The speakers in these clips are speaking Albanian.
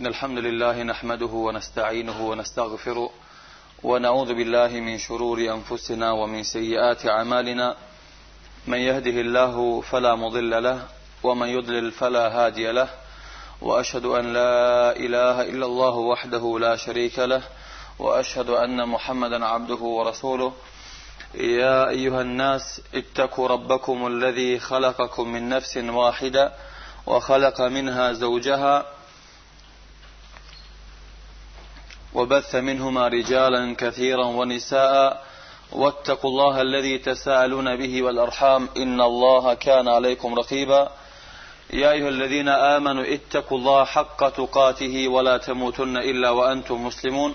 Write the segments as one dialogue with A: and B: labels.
A: ان الحمد لله نحمده ونستعينه ونستغفره ونعوذ بالله من شرور أنفسنا ومن سيئات أعمالنا من يهده الله فلا مضل له ومن يضلل فلا هادي له وأشهد أن لا إله إلا الله وحده لا شريك له وأشهد أن محمدا عبده ورسوله يا أيها الناس اتقوا ربكم الذي خلقكم من نفس واحدة وخلق منها زوجها وبث منهما رجالا كثيرا ونساء واتقوا الله الذي تساءلون به والأرحام إن الله كان عليكم رقيبا يا أيها الذين آمنوا اتقوا الله حق تقاته ولا تموتن إلا وأنتم مسلمون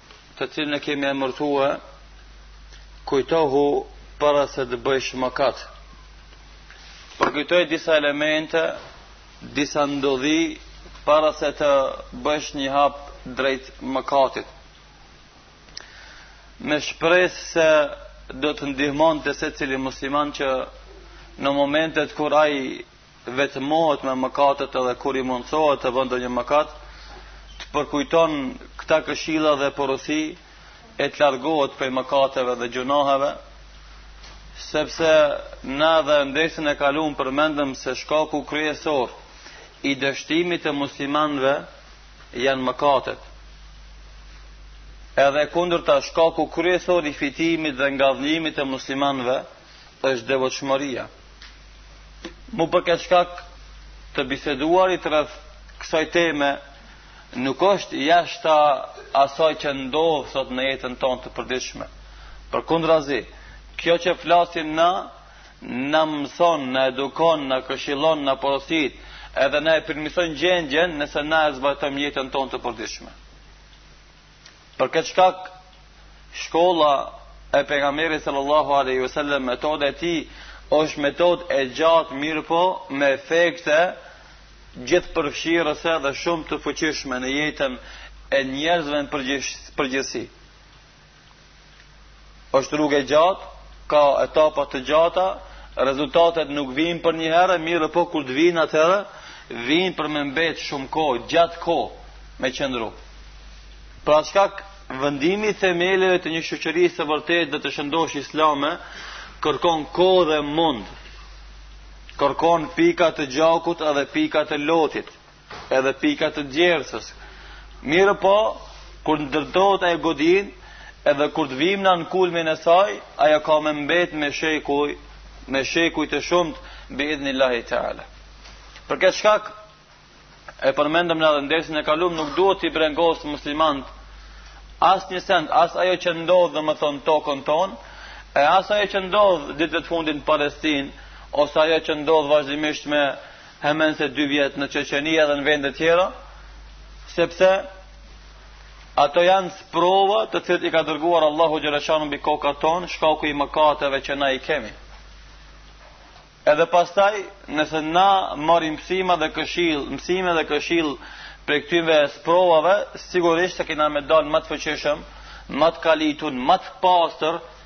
A: të cilën e kemi emërtuar kujtohu para se të bëjsh mëkat. Përkujtoj disa elemente, disa ndodhi para se të bëjsh një hap drejt mëkatit. Me shpresë se do të ndihmonte secili musliman që në momentet kur ai vetmohet me mëkatet edhe kur i mundësohet të bën ndonjë mëkat, të përkujton këta këshilla dhe porosi, e të largohet prej mëkateve dhe gjunaheve, sepse na edhe n'dersin e kalun përmendëm se shkaku kryesor i dështimit e muslimanve janë mëkatet. Edhe kundërta shkaku kryesor i fitimit dhe ngadhënjimit e muslimanve është devotshmëria. Mu për këtë shkak të biseduarit rreth kësaj teme nuk është jashta asaj që ndodh sot në jetën tonë të përditshme. Përkundrazi, kjo që flasim na, na mëson, na edukon, na këshillon, na porosit, edhe na e përmirson gjendjen nëse na e zbatojmë n'jetën tonë të përditshme. Për këtë shkak shkolla e Pejgamberit sallallahu alaihi wasallam metoda e tij është metodë e gjatë mirëpo me efekte gjithëpërfshirëse dhe shumë të fuqishme në jetën e njerëzve në përgjithësi. është rrugë e gjatë, ka etapa të gjata, rezultatet nuk vijnë përnjëherë, mirëpo kur të vijnë atëherë, vijnë për me mbet shumë kohë, gjatë kohë me qëndru. Për at shkak vendimi i themeleve të një shoqërie të vërtetë dhe të shëndosh islame kërkon kohë dhe mund. Kërkon pika të gjakut edhe pika të lotit. Edhe pika të djersës. Mirëpo, kur ndërtohet ajo godin, edhe kur të vim na në kulmin e saj, ajo ka me mbet me shekuj, me shekuj të shumtë, bi idhnillahi ta'ala. Për këtë shkak, e përmendëm në dersin e kalum, nuk duhet t'i brengosë muslimant, asnjë send, as ajo që ndodh domethënë n'tokën tonë, e as ajo që ndodh ditëve të fundit në Palestinë, ose ajo që ndodh vazhdimisht me Hemen se dy vjet në Çeçeni edhe në vende tjera, sepse ato janë sprova të cilat i ka dërguar Allahu Xhelleshanuhu mbi kokat tona, shkaku i mëkateve që na i kemi. Edhe pastaj, nëse na marrim mësima dhe këshill, mësime dhe këshill prej këtyne sprovave, sigurisht se kena me dalë ma të fuqishëm, ma të kalitun, ma të pastër,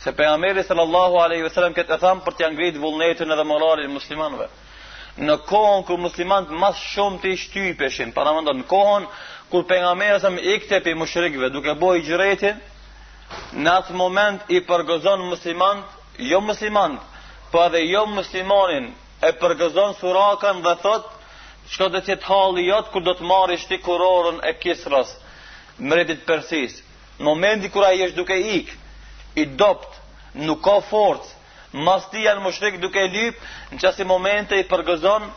A: Se pejgamberi sallallahu alaihi wasallam këtë e tha për t'ia ngrit vullnetin edhe moralin e muslimanëve. Në kohën kur muslimanët më së shumti shtypeshin, paramendo në kohën kur pejgamberi sallam ikte prej mushrikëve duke bërë hixhretin, në atë moment i përgëzon muslimanët, jo muslimanët, po edhe jo muslimanin e përgëzon Surakën dhe thotë çka do të jetë halli jot kur do të marrësh ti kurorën e Kisrës, mbretit të Persisë. Në momentin kur ai është duke ik, i dobët, nuk ka forcë, mas tij janë mushrikët duke e lyp, në qasi momente i përgëzon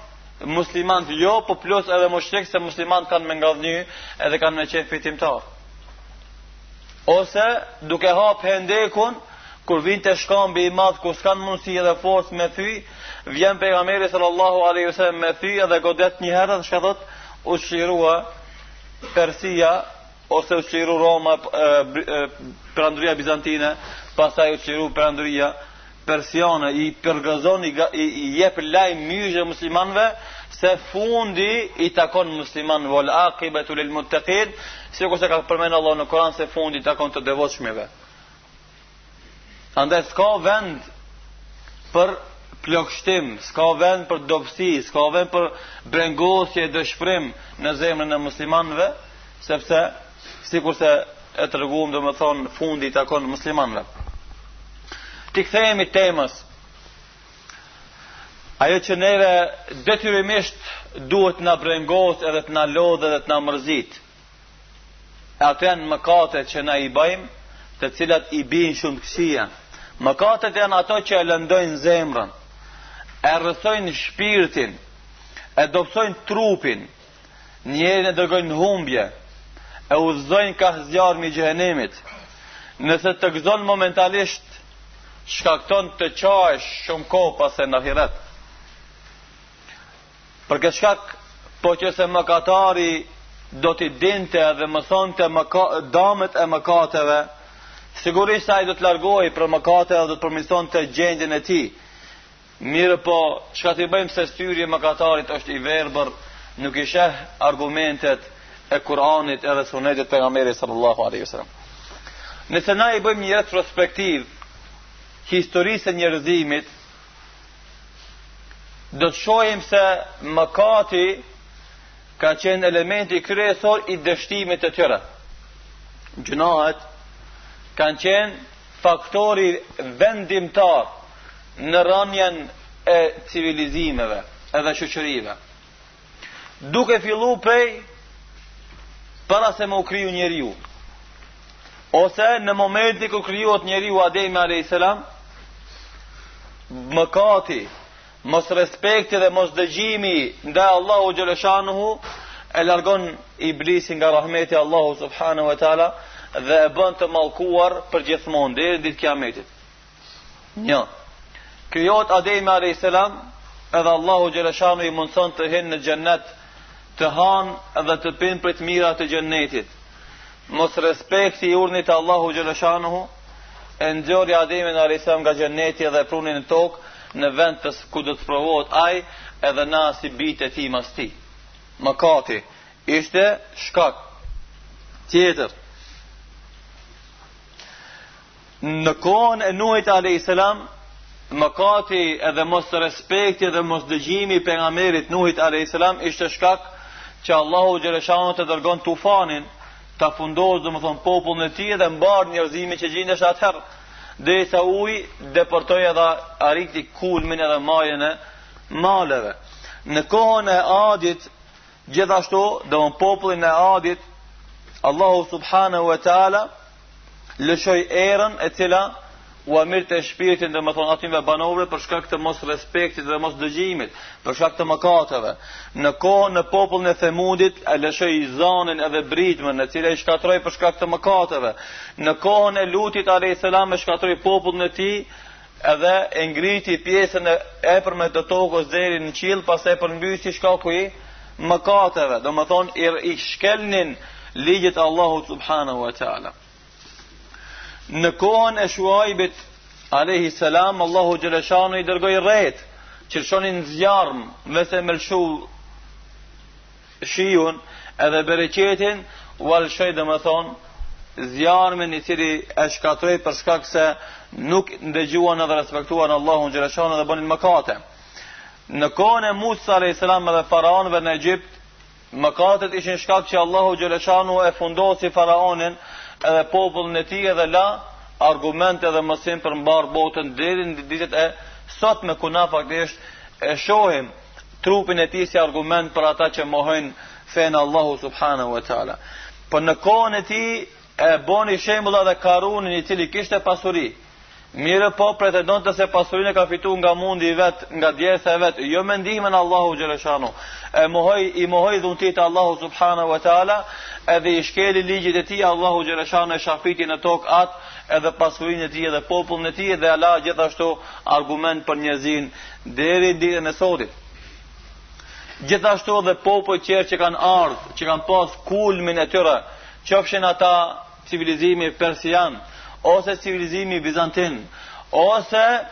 A: muslimanët, jo, po plus edhe mushrikët se muslimanët kanë me ngadhënjy edhe kanë me qenë fitimtarë. Ose duke hap hendekun, kur vijnë te shkambi i madh, kur s'kanë mundësi edhe forcë me thy, vjen pejgamberi sallallahu aleyhi sallam me thy edhe godet një herë dhe çka thotë, u çlirua Persia, ose u çliru Roma, perandoria bizantine, pastaj u çliru perandoria persiane, i përgëzon, i, i, i jep lajmë myzhde muslimanve, se fundi i takon muslimanve vel akibetu lil muttaqin, sikurse ka përmend Allahu në Kur'an se fundi i takon të devotshmëve. Andaj s'ka vend për plogështim, s'ka vend për dobësi, s'ka vend për brengosje e dëshpërim në zemrën e muslimanëve, sepse sikurse e tregum domethënë fundi i takon muslimanëve. T'i kthehemi temës, ajo që neve detyrimisht duhet të na brengosë edhe të na lodhë edhe të na mërzitë, E ato janë mëkatet që na i bëjmë, të cilat i bijnë shumë të këqija. Mëkatet janë ato që e lëndojnë zemrën, e rrethojnë shpirtin, e dobësojnë trupin, njerin e dërgojnë në humbje, e udhëzojnë kah zjarrmi i xhehenemit. Nëse të gëzon momentalisht, shkakton të qajsh shumë kohë pas në ahiret. Për këtë shkak, po që se mëkatari do t'i dinte dhe mësonte, damet e mëkateve, sigurisht ai do të largohej prej mëkateve dhe do të përmirësonte gjendjen e tij. Mirëpo, çka t'i bëjmë se syri i mëkatarit është i verbër, nuk i sheh argumentet e Kur'anit edhe sunetit të pejgamberit sallallahu alaihi sallam. Nëse na i bëjmë një retrospektiv historisë së njerëzimit, do të shohim se mëkati ka qenë elementi kryesor i dështimit të tyre. Gjynahet kanë qenë faktori vendimtar në rënien e civilizimeve edhe shoqërive. Duke fillu prej para se me u kriju njeriu. Ose në momentin kur krijohet njeriu Ademi alejhi selam, mëkati, mosrespekti dhe mosdëgjimi ndaj Allahu xhele shanuhu e largon iblisin nga rahmeti Allahu subhanahu wa taala dhe e bën të mallkuar përgjithmonë deri në ditë kiametit. Një, krijohet Ademi a.s. edhe Allahu xhele shanuhu i mundëson të hinë në xhennet, të hanë dhe të pinë prej të mira të xhennetit. Mosrespekti i urdhnit të Allahu xhele shanuhu, e nxori Ademin a.s. nga xhenneti dhe e pruni në tokë, në vend ku do të sprovohet ai edhe na si bijtë e tij mas tij. Mëkati ishte shkak tjetër. Në kohën e Nuhit alayhis salam, mëkati edhe mosrespekti dhe mosdëgjimi i pejgamberit Nuhit alejhi selam ishte shkak që Allahu xhele shanuhu të dërgon tufanin, ta fundos domethënë popullin e tij dhe mbarë njerëzimin që gjindesh atëherë. Derisa uji depërtoi edhe arriti kulmin edhe majën e maleve. Në kohën e Adit Gjithashtu, domethënë popullin e Adit, Allahu subhanahu wa ta'ala, lëshoi erën e cila ua mirrte shpirtin domethënë atyne banorëve për shkak të mosrespektit dhe mosdëgjimit, për shkak të mëkateve. Në kohën, në popullin e Themudit, e lëshoi zanin edhe britmën e cila i shkatrroi për shkak të mëkateve. Në kohën e Lutit a.s. e shkatrroi popullin e tij, Edhe e ngriti pjesën e epërme të tokës deri në qiell, pastaj e përmbysi shkaku i mëkateve. Domethënë, i shkelnin ligjet e Allahu subhanahu wa ta'ala. Në kohën e Shuajbit, alejhi selam, Allahu xhele shanuhu i dërgoi retë, që lshonin zjarrm, në vend se me lëshu shiun edhe bereqetin ua lëshoi domethënë zjarrmin i cili e shkatrroi për shkak se nuk ndëgjuan edhe respektuan Allahun xhele shanuhu dhe bënin mëkate. Në kohën e Musa alejhi selam dhe faraonëve në Egjipt, mëkatet ishin shkak që Allahu xhele shanuhu e fundosi faraonin edhe popullin e tij edhe la argument edhe mësim për mbarë botën deri në ditët e sotme ku na faktisht e shohim trupin e tij si argument për ata që mohojnë fenë e Allahu subhanahu wa taala. Por në kohën e tij e boni shembull edhe Karunin i cili kishte pasuri. Mirëpo pretendonte se pasurinë e ka fitu nga mundi i vet, nga djersa e vet, jo me ndihmën e Allahu xhele shanuhu. E mohoi, i mohoi dhuntitë e Allahu Subhanahu wa Ta'ala, edhe i shkeli ligjet e tij Allahu xhele shanuhu e shafiti në tokë atë, edhe pasurinë e tij edhe popullin e tij, edhe e la gjithashtu argument për njerëzinë Deri ditën e sotit. Gjithashtu edhe popujt tjerë që kanë ardh, që kanë pas kulmin e tyre, qofshin ata civilizimi persian ose civilizimi bizantin ose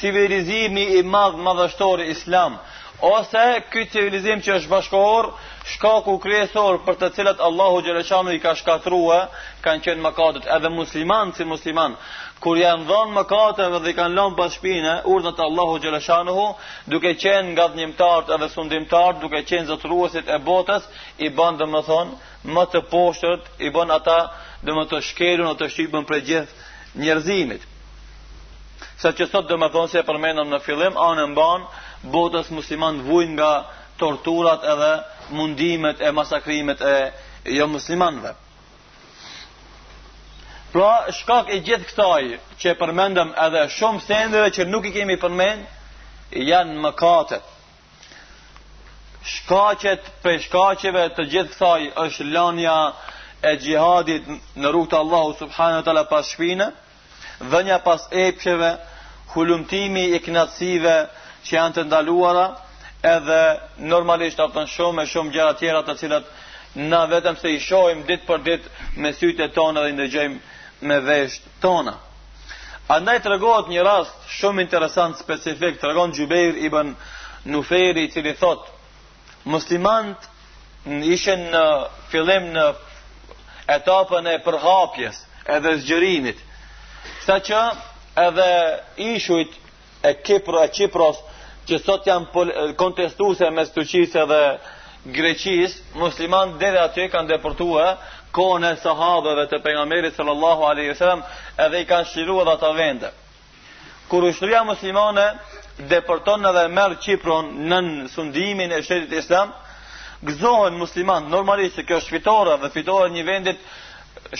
A: civilizimi i madh madhështor islam ose ky civilizim që është bashkëkohor Shkaku kryesor për të cilat Allahu xhele shanuhu i ka shkatrua, kanë qenë mëkatet edhe muslimanët si muslimanë, kur janë dhanë mëkateve dhe i kanë lanë pas shpine, urdhrat e Allahut xhele shanuhu, duke qenë nga ngadhënjimtarët edhe sundimtarët, duke qenë zotëruesit e botës, i ban domethënë më të poshtërt, i ban ata domethënë të shkelun dhe të shtypun prej gjithë njerëzimit. Saqë sot domethënë si e përmendëm në fillim, anembanë botës muslimanët vujnë nga torturat edhe mundimet e masakrimet e jomuslimanëve. Pra, shkak e gjithë kësaj që përmendëm edhe shumë sendeve që nuk i kemi përmend, janë mëkatet. Shkaqet, prej shkaqeve të gjithë kësaj është lanja e xhihadit në rrugë të Allahut subhanahu wa taala pas shpine Dhënia pas epsheve, hulumtimi i kënaqësive që janë të ndaluara, edhe normalisht ato shumë e shumë gjëra tjera të cilat na vetëm se i shohim ditë për ditë me sytë tona dhe i ndëgjojmë me veshët tona. Andaj tregohet një rast shumë interesant, specifik, tregon Xhubejr ibn Nufejri, i cili thotë, Muslimanët ishin në fillim në etapën e përhapjes edhe zgjërimit. Saqë edhe ishujt e Kipro e Qipros që sot janë kontestuese mes Turqisë edhe Greqisë, muslimanët deri aty kanë depërtua në kohën e sahabëve të pejgamberit sallallahu alaihi wasallam edhe i kanë çliru edhe ato vende. Kur ushtria muslimane depërton edhe merr Qipron nën sundimin e shtetit islam, gëzohen muslimanët normalisht se kjo është fitore dhe fitore e një vendit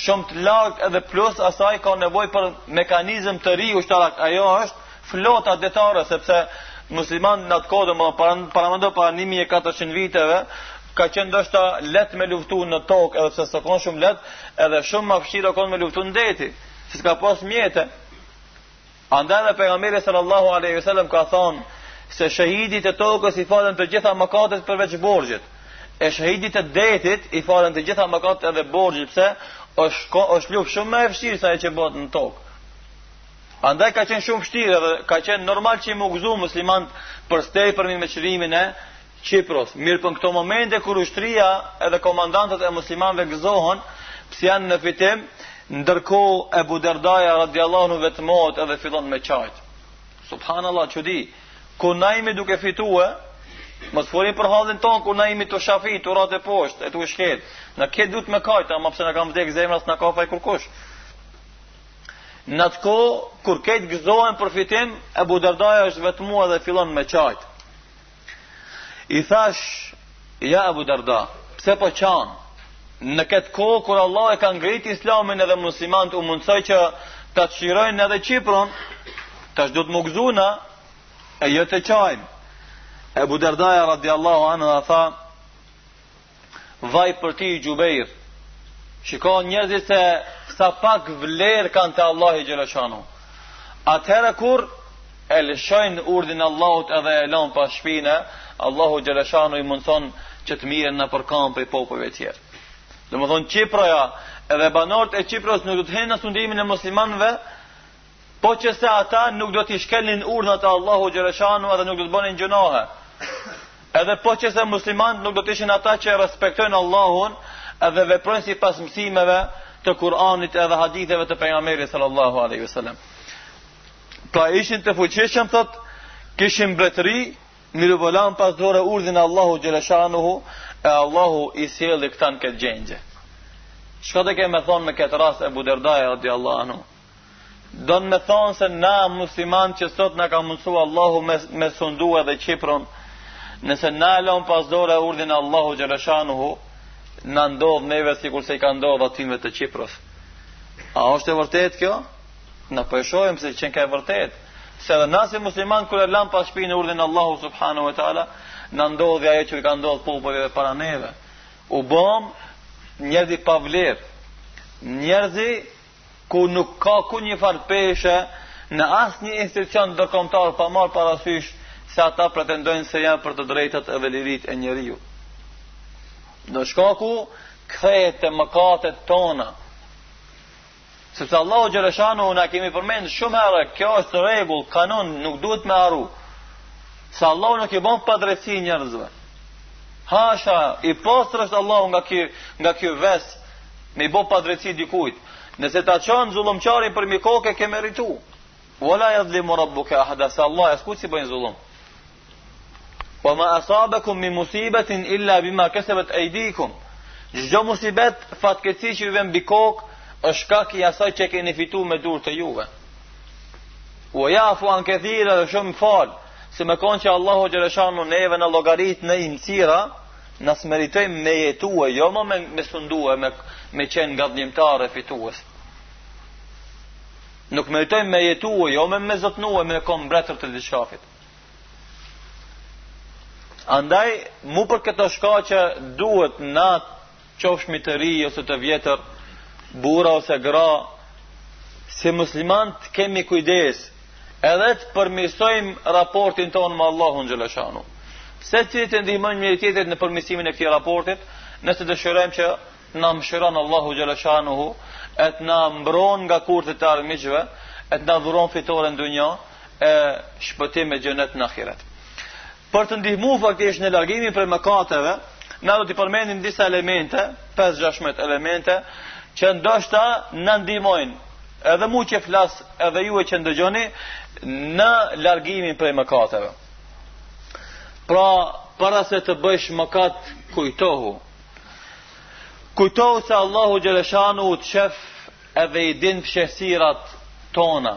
A: shumë të lartë edhe plus asaj ka nevojë për mekanizëm të ri ushtarak. Ajo është flota detare sepse muslimanët në atë kohë paramendo para 1400 viteve ka qenë ndoshta leht me luftu në tokë edhe pse s'ka konë shumë leht, edhe shumë ma vështirë ka konë me luftu në deti, se s'ka pas mjete, Andaj edhe pejgamberi sallallahu alaihi wasallam ka thanë se shehidit të tokës i falen të gjitha mëkatet përveç borxhit. E shehidit të detit i falen të gjitha mëkatet edhe borxhi pse është ka është luftë shumë më e vështirë se ajo që bëhet në tokë. Andaj ka qenë shumë vështirë dhe ka qenë normal që m'u gëzu muslimanët për së tepërmi me çlirimin e Qipros, mirëpo në këto momente kur ushtria edhe komandantët e muslimanëve gëzohen, pse janë në fitim, ndërkohë Ebu Derdaja radiallahu anhu vetmohet edhe fillon me qajt. Subhanallah, çudi, kur na jemi duke fitue, Mos folim për hallin ton kur na jemi të shafi, të rrate poshtë, e të shket. Na ke duhet me kajt, ama pse na ka vdek zemra s'na ka faj kurkush. Në atë kohë, kur këta gëzohen për fitim, Ebu Derdaja është vetmu dhe fillon me qajtë. I thash, ja Abu Darda, pse po qan? Në këtë kohë kur Allah e ka ngrit Islamin edhe muslimanët u mundsoi që ta çlirojnë edhe Qipron, tash duhet me u gëzu na e jo të qajmë. Ebu Derdaja radiallahu anhu tha, Vaj për ty Xhubejr. Shiko njerëzit se sa pak vlerë kanë te Allahu xhele shanuhu. Atëherë kur e lëshojnë urdhin e Allahut edhe e lënë pas shpine, Allahu xhele shanuhu i mundson që të mirren nëpër kamb prej popujve të tjerë. Domethënë Qiproja edhe banorët e Qipros nuk do të hinë në sundimin e muslimanëve Po qe se ata nuk do t'i shkelnin urdhnat e Allahu xhele shanuhu edhe nuk do të bënin gjunahe. Edhe po qe se muslimanët nuk do t'ishin ata që respektojnë Allahun edhe veprojnë sipas mësimeve të Kur'anit edhe haditheve të pejgamberit sallallahu alejhi ve selem. Pra ishin të fuqishëm thot, kishin mbretëri, mirëpo lanë pas dore urdhin e Allahu xhele shanuhu, e Allahu i sjelli këta në këtë gjendje. Çka dojke me thonë me këtë rast Ebu Derdaja, radiallahu Don me thonë se na musliman që sot na ka mundësu Allahu me, me sundu edhe Qipron, nëse na e lam pas dore urdhin e Allahu xhele shanuhu, na ndodh neve sikurse i ka ndodh atynve të Qipros. A është e vërtet kjo? Na po e shohim se qenka e vërtet. Se edhe na si musliman kur e lamë pas shpine urdhin e Allahu subhanehu ve teala, na ndodhi ajo që i ka ndodhë popujve para neve. U bom njerëzi pa vlerë, njerëzi ku nuk ka kurrnjëfarë peshe në asnjë institucion ndërkombëtar pa marrë parasysh se ata pretendojnë se janë për të drejtët edhe liritë e njeriut. Dhe shkaku kthehet te mëkatet tona, sepse Allahu xhele shanuhu, na e kemi përmend shumë herë, kjo është rregull, kanun, nuk duhet me harru, se Allahu nuk i bon padrejtësi njerëzve. Hasha, i pastër është Allahu nga kjo, nga ky ves, Me i bo padrejtësi dikujt. Nëse ta çon zullumqarin për mi koke e ke meritu. Wala yadhlimu rabbuka ahada se Allahi askujt s'i bon zullum. Wa ma asabakum min musibatin illa bima kasabat aydikum. Çdo musibet fatkeqësi që ju vjen mbi kokë është shkak i asaj që keni fitu me durt e juve. Wa yafu an kathira dhe shumë fal, se me konë që Allahu xhelleshanuhu neve na llogarit në imtësira, Na s'meritojmë me jetue, jo ma me, me sundue, me, me qenë ngadhënjimtarë e fitues. Nuk meritojmë me jetue, jo ma me zotnue, me kon mbretër të dishafit. Andaj, mu për këto shkaqe duhet na qofshmi të rij ose të vjetër, burra ose gra, si muslimanë të kemi kujdes, edhe të përmisojmë raportin tonë me Allahun xhelleshanuhu. Secili të ndihmojmë një-tjetrit në përmisimin e këtij raportit, nëse dëshirojmë që të na mëshiron Allahu xhelleshanuhu, e të na mbron nga kurthet e armiqve, e të na dhuron fitore në dunja, e shpëtim e xhenet në ahiret. Për të ndihmu faktikisht në largimin prej mëkateve, na do t'i përmendim disa elemente, 5-16 elemente që ndoshta na ndihmojnë edhe mu që flas, edhe juve që ndëgjoni në largimin prej mëkateve. Pra, para se të bësh mëkat, kujtohu. Kujtohu se Allahu xhelleshanuhu të shef edhe i din fshehtësirat tona.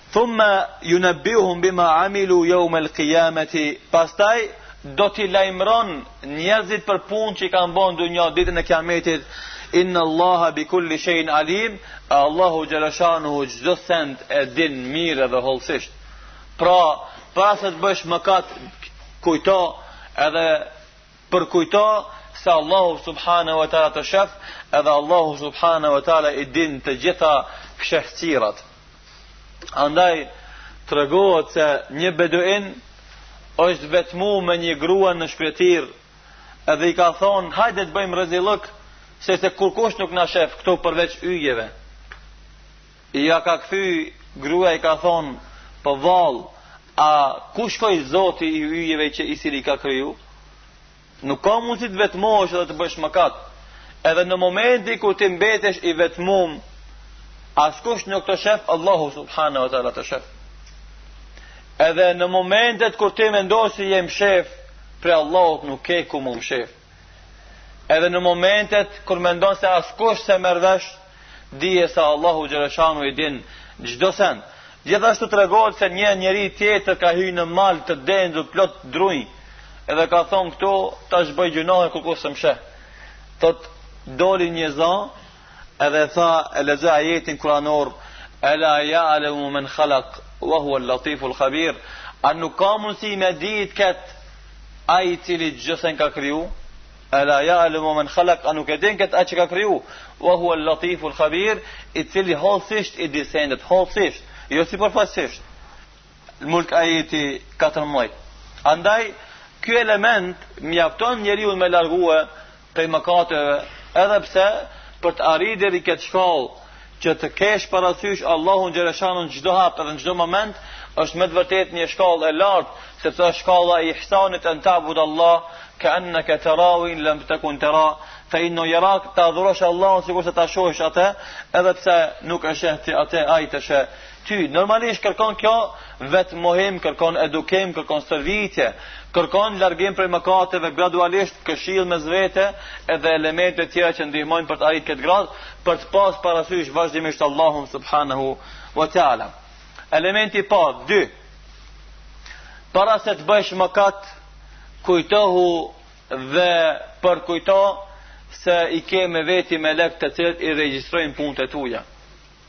A: Thumma yunabbihum bima amilu yawm al-qiyamati, pastaj do t'i lajmëron njerëzit për punë që i kanë bën dynja ditën e Kiametit. Inna Allaha bi kulli shay'in alim, Allahu xhelleshanuhu çdo send e din mirë dhe hollësisht. Pra, para se të bësh mëkat, kujto edhe përkujto se Allahu subhanahu wa taala të shef, edhe Allahu subhanahu wa taala i din të gjitha fshehtësirat. Andaj tregohet se një beduin është vetmu me një grua në shkretir edhe i ka thonë hajde të bëjmë rezillëk se se kurkush nuk na shef këtu përveç yjeve ia ka këthy grua i ka thonë po vall a ku shkoi zoti i yjeve që i cili i ka kriju Nuk ka mundësi të vetmohesh edhe të bësh mëkat. Edhe në momentin kur ti mbetesh i vetmum, askush nuk të shef, Allahu subhanahu wa taala të shef. Edhe në momentet kur ti mendon se je mshef, prej Allahut nuk ke ku m'u mshef. Edhe në momentet kur mendon se askush s'e merr vesh, Dije se Allahu xhele shanuhu i din çdo sen. Gjithashtu tregohet se një njeri tjetër ka hy në mal të dendur plot drunj. Edhe ka thonë këtu, tash bëj gjynahe kurkush s'më sheh. Thot, doli një zë, edhe tha, e lexoi ajetin kuranor, ela ja'lemu men khalak, wa hua latifu l'khabir, a nuk ka mundësi me ditë këtë, ai i cili çdo sen ka kriju, Ela ja'lemu men khalak, a nuk e din këtë ai që ka kriju, wa hua latifu l'khabir, i cili hollësisht i di sendet, hollësisht, jo sipërfaqësisht, mulk ajeti 14. Andaj, ky element mjafton njeriun me largue prej mëkateve, edhe pse për të arrit deri këtë shkallë, Që të kesh parasysh Allahun xhele shanuhu në çdo hap dhe në çdo moment është me të vërtetë një shkallë e lartë, sepse është shkalla e ihsanit an ta'bud Allah ka'annaka tarahu in lam takun tara fa inna yarak ta adhurosh Allahun sikur se ta shohësh atë, edhe pse nuk e sheh ti atë ai të sheh. ty. Normalisht kërkon kjo vetëmohim, kërkon edukim, kërkon stërvitje, kërkon largim prej mëkateve gradualisht, këshillë mes vete edhe elemente tjera që ndihmojnë për të arritë këtë grad, për të pas parasysh vazhdimisht Allahun subhanahu wa taala. Elementi pa 2. Para se të bësh mëkat, kujtohu dhe përkujto se i ke me veti melekë të cilët i regjistrojnë punët e tuja.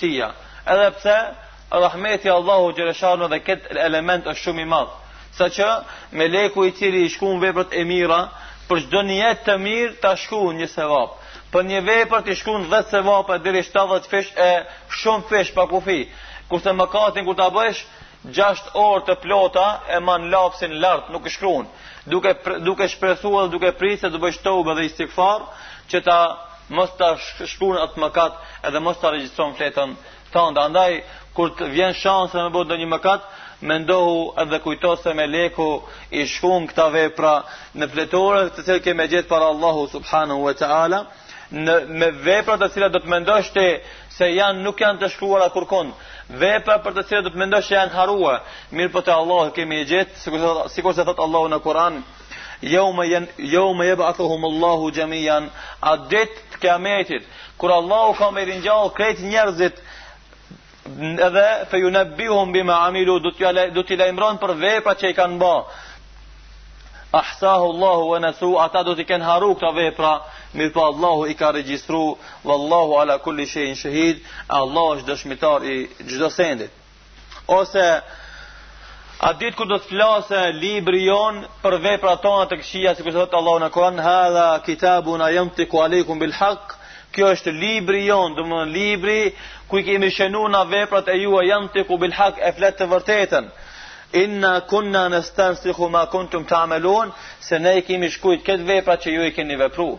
A: Tija. Edhe pse rahmeti Allahut xhele shanuhu edhe këtë element është shumë i madhë, saqë meleku i cili i shkrun veprët e mira, për çdo nijet të mirë ta shkrun një sevap. Për një vepër t'i shkrun 10 sevape deri 70 fish e shumë fish pa kufi. Kurse mëkatin kur ta bësh, 6 orë të plota e man lapsin lartë nuk shkrun duke duke shpresu dhe duke pritë se të bësh tobe dhe istighfar që ta mos ta shkrun atë mëkat edhe mos ta regjistron fletën tënde. Andaj kur të vjen shansi me bo ndonjë mëkat, mendohu edhe kujto se meleku i shkruan këta vepra në fletore, të cilat ke me i gjetë para Allahu subhanahu wa taala. Në me vepra të cilat do të mendosh ti se janë nuk janë të shkruara kurkund. Vepra për të cilat do të mendosh se janë harrue, mirëpo te Allahu ke me i gjetë, sikur sikur se thot Allahu në Kur'an, Jaume jen jaume yeb'athuhum Allahu jamian atë ditë kiametit kur Allahu ka me ringjall krejt njerëzit edhe fe ju nëbihum bima amilu do t'i lajmëron për vepra që i kanë ba ahsahu Allahu wa nasu ata do t'i kenë harru këto vepra mirë po Allahu i ka regjistru Wallahu ala kulli shay'in shahid Allahu është dëshmitar i çdo sendit Ose atë ditë kur do të flasë libri jonë për vepra tona të këqija, sikurse thot Allahu në Kur'an, "Hadha kitabuna yantiqu alaykum bil haqq." Kjo është libri jonë, domethonë libri ku i kemi shënu na veprat e juja yantiqu bil haqq, e flet të vërtetën. Inna kunna nastansikhu ma kuntum ta'malun, se ne i kemi shkrujt këto vepra që ju i keni vepru.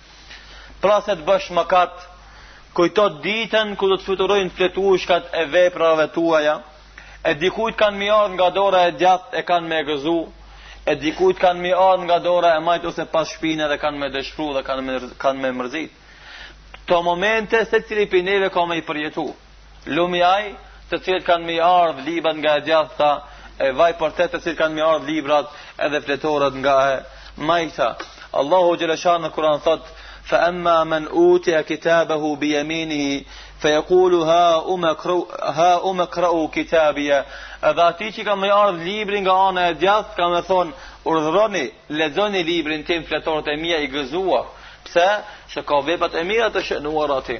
A: Para se të bësh mëkat, kujto ditën kur do të fluturojnë fletushkat e veprave tuaja, e dikujt kanë mi ardhë nga dora e djathtë e kanë me gëzu, e dikujt kanë mi ardhë nga dora e majtë ose pas shpine dhe kanë me dëshpru dhe kanë me, kanë me mërzit. Këto momente secili prej neve ka me i përjetu. Lumi ai, të cilit kanë mi ardhë librat nga e djathta, e vaj për te të cilit kanë mi ardhë librat edhe fletorat nga e majta. Allahu Xheleshan në Kuran thot, fa emma men utije kitabehu bi jeminihi, fe jekulu ha ume krau, ha ume krau kitabia, edhe atij që kanë mi ardhë libri nga ana e djathtë, ka me thonë, urdhëroni, lexoni librin tim fletoret e mija i gëzuar, pse, se ka veprat e mira të shënuara aty.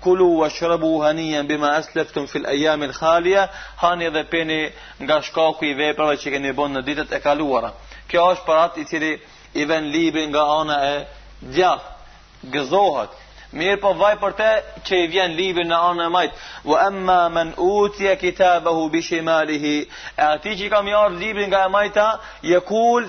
A: Kulu wa shrabu haniyan bima aslaftum fil ayam al khaliya, hani dhe pini nga shkaku i veprave që keni bon në ditët e kaluara. Kjo është për atë i cili i vjen libri nga ana e djathtë, gëzohet. Mirëpo vaj për te që i vjen libri nga ana e majtë. Vë emma men utije kitabahu bishimalihi. E atij që i ka me ardh libri nga e majta, jekul,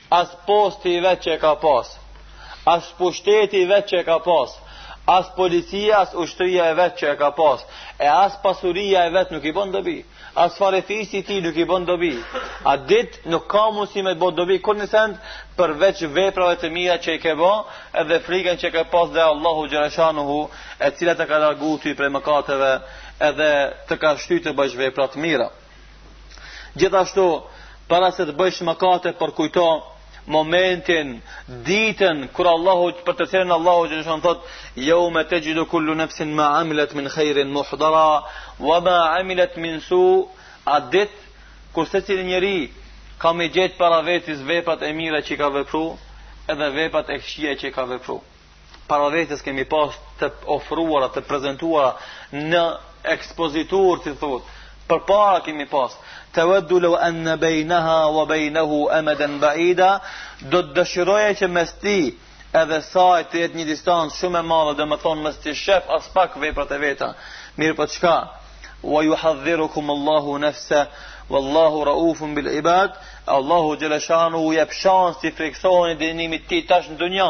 A: As posti i vet që e ka pas, as pushteti i vet që e ka pas, as policia, as ushtria e vet që e ka pas, e as pasuria e vet nuk i bon dobi. As farefisi i tij nuk i bon dobi. Atë ditë nuk ka mundësi me të bo dobi kurrnjë send përveç veprave të mira që i ke bo, edhe frikën që ke pas ndaj Allahu xhaleshanuhu, e cila të ka largu ty prej mëkateve, edhe të ka shty të bëjsh vepra të mira. Gjithashtu, para se të bëjsh mëkate përkujto momentin, ditën kur Allahu për të cilën Allahu xheleshan thot, "Jeume texhidu kullu nafsin ma amilat min khairin muhdara wa ma amilat min su" atë ditë kur secili njeri ka me gjet para vetis veprat e mira që i ka vepru edhe veprat e këqija që i ka vepru. para vetes ke me i pas të ofruara, të prezantuara të ekspozuara si i thot. Përpara ke me i pas teveddu leu enne bejnaha wa bejnahu amadan ba'ida do të dëshiroje që mes tij edhe saj të jetë një distancë shumë e madhe, domethonë mos t'i shef aspak veprat e veta. Mirëpo çka? Wa yuhadhdhirukum Allahu nafsa wallahu raufun bil ibad. Allahu xhelashanu ju jep shans t'i friksoheni dënimit tij tash në dunja.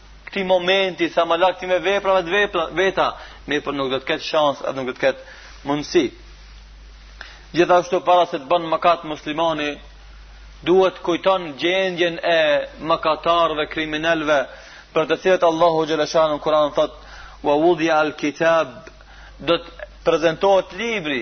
A: këtij momenti sa m'u largu prej veprave të vepra veta, mirëpo nuk do të ketë shans, edhe nuk do të ketë mundësi. Gjithashtu para se të ban mëkat muslimani, duhet t'kujton gjendjen e mëkatarëve kriminalëve për të cilët Allahu xhele shanuhu në Kur'an thot wa wudi al-kitab do të prezentohet libri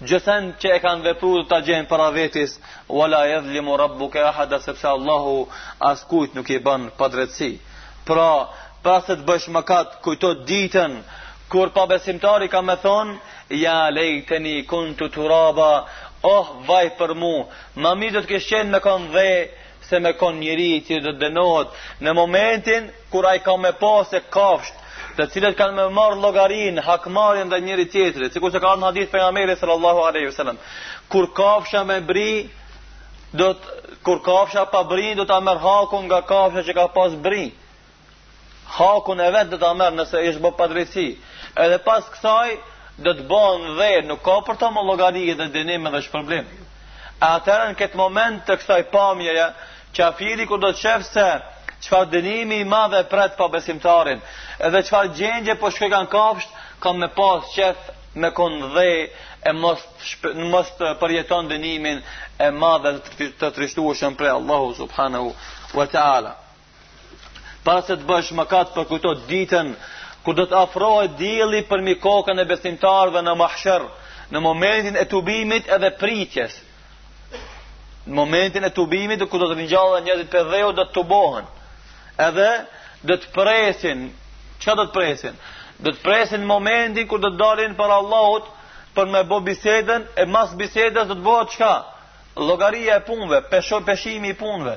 A: Gjithë atë që e kanë vepru do ta gjejnë para vetis, wala jadhlimu rabbuke ahada, sepse Allahu askujt nuk i ban padrejtësi. Pra, para se të bësh mëkat, kujto ditën, kur pabesimtari ka me thonë, ja lejteni kuntu turaba, oh vaj për mu, ma mi do të kishë qenë me konë dhe, se me konë njeri që do të dënohet në momentin, kur ai ka me pa se kafsht të cilët kanë me marrë llogarinë, hakmarrjen ndaj njëri-tjetrit, sikurse ka në hadith Pejgamberi sallallahu aleyhi wa sallam, kur kafsha me bri, do të, kur kafsha pa bri, do ta merr hakun nga kafsha që ka pas bri, hakun e vet do ta merr nëse i është bo padrejtësi, edhe pas kësaj, do të bëhen dhe, nuk ka për to më llogari edhe dënim edhe shpërblim. E atëherë në këtë moment të kësaj pamjeje, kafiri kur do të shef se çfarë dënimi i madh e pret pabesimtarin, edhe çfarë gjendje po shkojkan kafshët, ka me pas qejf me kon dhe e mos të përjeton dënimin e madh të trishtueshëm prej Allahu subhanahu wa taala. Para se të bësh mëkat përkujto ditën kur do të afrohet dielli përmi kokën e besimtarëve në mahsher, në momentin e tubimit edhe pritjes. Në momentin e tubimit kur do të ringjallen njerëzit prej dheut do të tubohen. Edhe do të presin, çka do të presin? Do të presin momentin kur do të dalin para Allahut për me bo bisedën e mas bisedës do të bëhet çka? Llogaria e punëve, peshimi i punëve.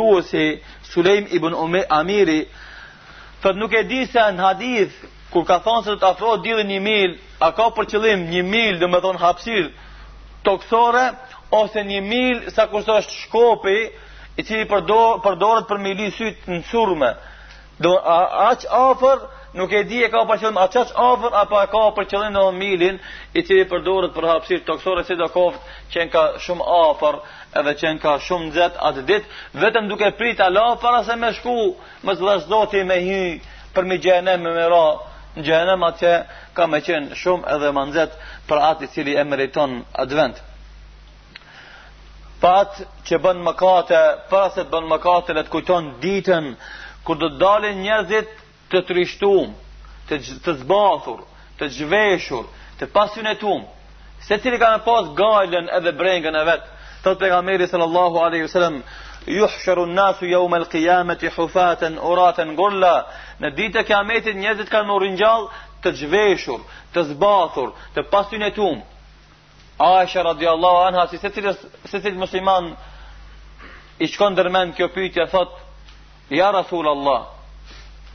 A: Transmetuesi Sulejm ibn Amiri thot nuk e di se në hadith kur ka thonë se do të afrohet dielli 1 mil, a ka për qëllim 1 mil, domethënë hapësirë tokësore ose 1 mil sikurse është shkopi i cili përdoret për me ly sytë në surme. Do aq afër nuk e di e ka për qëllim aq aq afër apo e ka për qëllim milin i cili përdoret për hapësirë tokësore sidoqoftë qenka shumë afër edhe qenka shumë nxehtë atë ditë vetëm duke prit ala para se me shku mos lashtë Zoti me hy përmbi xhehnem, me ra në xhehnem, atje ka me qenë shumë edhe ma nxehtë për atë i cili e meriton atë vend Pat që bën mëkate, para se të bën mëkate, le të kujton ditën kur do të dalin njerëzit të trishtum, të të zbathur, të zhveshur, të pasynetum. Secili ka me pas gajlen edhe brengën e vet. Thot pejgamberi sallallahu alaihi wasallam, "Yuhsharu an-nasu yawm al-qiyamati hufatan uratan gurla." Në ditën e Kiametit njerëzit kanë mu ringjall të zhveshur, të zbathur, të pasynetum. Aisha radiallahu anha si secil secilit musliman i shkon ndër mend kjo pytje thot ja rasul Allah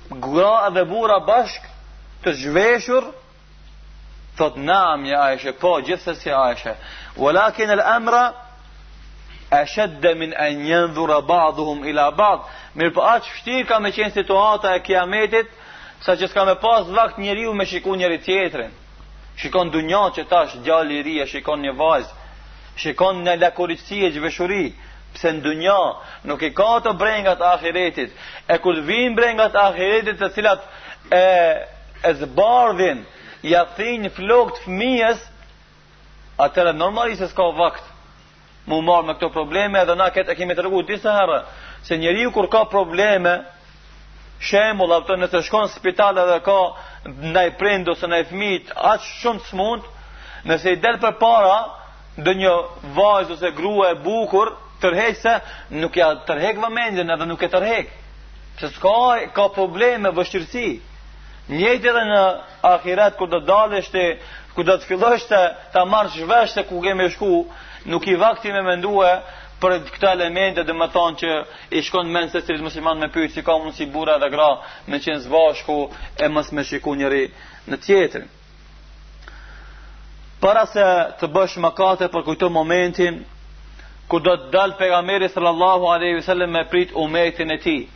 A: gra edhe burra bashkë të zhveshur thot naam ja Aisha po gjithsesi Aisha walakin el emra ashadda min an yanzura ba'dhum ila ba'd mirëpo aq vshtirë ka me qen situata e kiametit saqë s'ka me pas vakt njeriu me shiku njëri tjetrin Shiko n'dunja që tash djali i ri e shikon një vajzë. Shikon në lakuriqësi e zhveshuri. Pse në dunja nuk i ka ato brengat e ahiretit. E kur t'vin brengat e ahiretit të cilat e, e zbardhin, ia thin flokët fëmijës, atëhera normalisht se s'ka vakt. mu marrë me këto probleme edhe na këtë e kemi tregu disa herë se njeriu kur ka probleme shembull apo të nëse shkon në spital edhe ka naj prind ose naj fëmij aq shumë të smund nëse i del përpara ndonjë vajzë ose grua e bukur tërheqëse nuk ia tërheq vëmendjen edhe nuk e tërheq se s'ka ka probleme vështirësi njëjtë edhe në Ahiret kur do të dalësh ti, kur do të fillosh ti ta marrësh vesh se ku kemi shku, nuk ki vakt ti me mendue për këto elemente domethonë që i shkon n'mend secilit musliman me pyet si ka mund si burra dhe gra me qenë s'bashku e mos me shiku njëri në tjetrin. Para se të bësh mëkate përkujto momentin kur do të dal pejgamberi sallallahu alaihi wasallam me prit umetin e tij.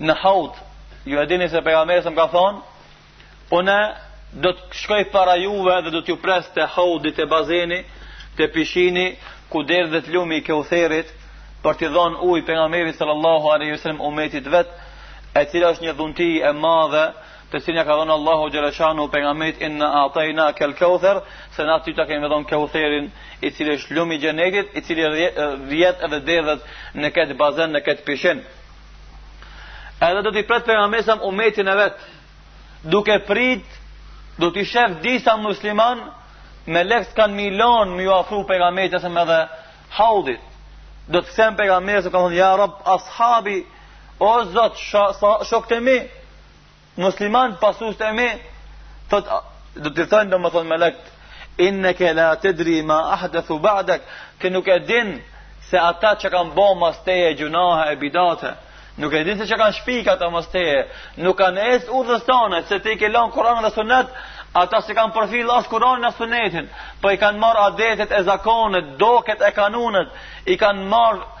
A: Në haud, ju e dini se pejgamberi a.s. ka thonë, po une do të shkoj para juve dhe do t'ju pres te haudi, te bazeni, te pishini, ku derdhet lumi i keutherit, për t'i dhonë uj pejgamberi sallallahu alaihi wasallam umetit vet, e cila është një dhunti e madhe, të cilin ia ka dhënë Allahu xheleshanuhu pejgamberit inna ataynakal kauther se na ty ta kemi dhënë kautherin i cili është lumi i xhenetit i cili rrjedh edhe derdhet në këtë bazen në këtë pishin edhe do t'i pret pejgamberi a.s. umetin e vet duke prit do t'i shef disa musliman melekt s'kanë me i lon me ju afru pejgamberit a.s. edhe haudit do të them pejgamberi a.s. ka thonë ja rab ashabi o zot shokt e mi musliman pasusit e mi, thot, do t'i thojnë, domethënë melekt, inneke la tedri ma ahdethu ba'dek, ti nuk e din se ata që kanë bo mas teje gjunahe e bidate, nuk e din se çka kanë shpik ata mas teje, nuk kanë ec udhës tane, se ti i ke lanë Kuran dhe Sunet, ata s'e kanë përfill as Kuranin as Sunetin, po i kanë marrë adetet e zakonet, doket e kanunet, i kanë marrë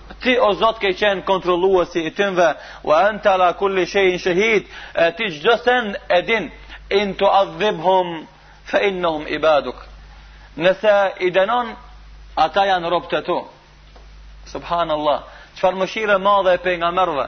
A: ti o Zot ke qenë kontrolluesi i tynve wa anta ala kulli shay'in shahid e ti çdo sen e din in tu'adhibhum fa innahum ibaduk nëse i denon ata janë robët e tu subhanallah çfarë mëshire madhe e pejgamberëve